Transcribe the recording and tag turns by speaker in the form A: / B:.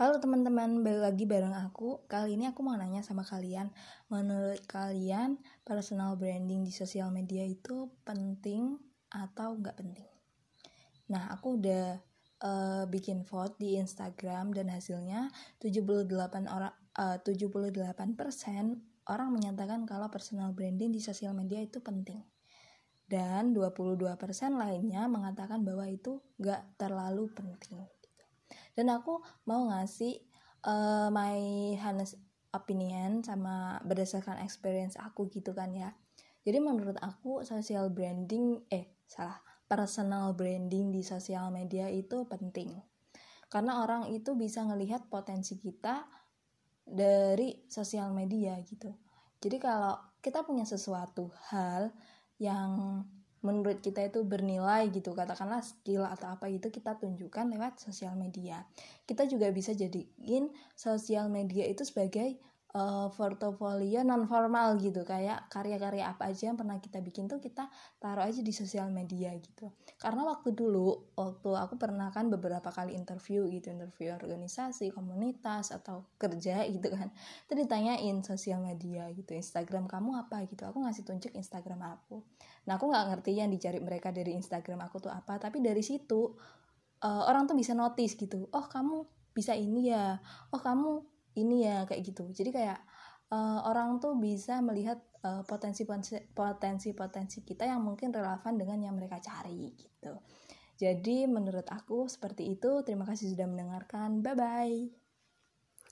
A: Halo teman-teman, balik lagi bareng aku. Kali ini aku mau nanya sama kalian, menurut kalian personal branding di sosial media itu penting atau nggak penting? Nah, aku udah uh, bikin vote di Instagram dan hasilnya 78 orang uh, 78% orang menyatakan kalau personal branding di sosial media itu penting. Dan 22% lainnya mengatakan bahwa itu nggak terlalu penting dan aku mau ngasih uh, my honest opinion sama berdasarkan experience aku gitu kan ya. Jadi menurut aku social branding eh salah personal branding di sosial media itu penting. Karena orang itu bisa ngelihat potensi kita dari sosial media gitu. Jadi kalau kita punya sesuatu hal yang menurut kita itu bernilai gitu katakanlah skill atau apa itu kita tunjukkan lewat sosial media. Kita juga bisa jadiin sosial media itu sebagai uh, portofolio non formal gitu kayak karya-karya apa aja yang pernah kita bikin tuh kita taruh aja di sosial media gitu. Karena waktu dulu waktu aku pernah kan beberapa kali interview gitu interview organisasi komunitas atau kerja gitu kan. Itu ditanyain sosial media gitu Instagram kamu apa? gitu. Aku ngasih tunjuk Instagram aku. Nah aku nggak ngerti yang dicari mereka dari Instagram aku tuh apa tapi dari situ uh, orang tuh bisa notice gitu oh kamu bisa ini ya. Oh kamu ini ya kayak gitu. Jadi kayak uh, orang tuh bisa melihat uh, potensi potensi potensi kita yang mungkin relevan dengan yang mereka cari gitu. Jadi menurut aku seperti itu. Terima kasih sudah mendengarkan. Bye bye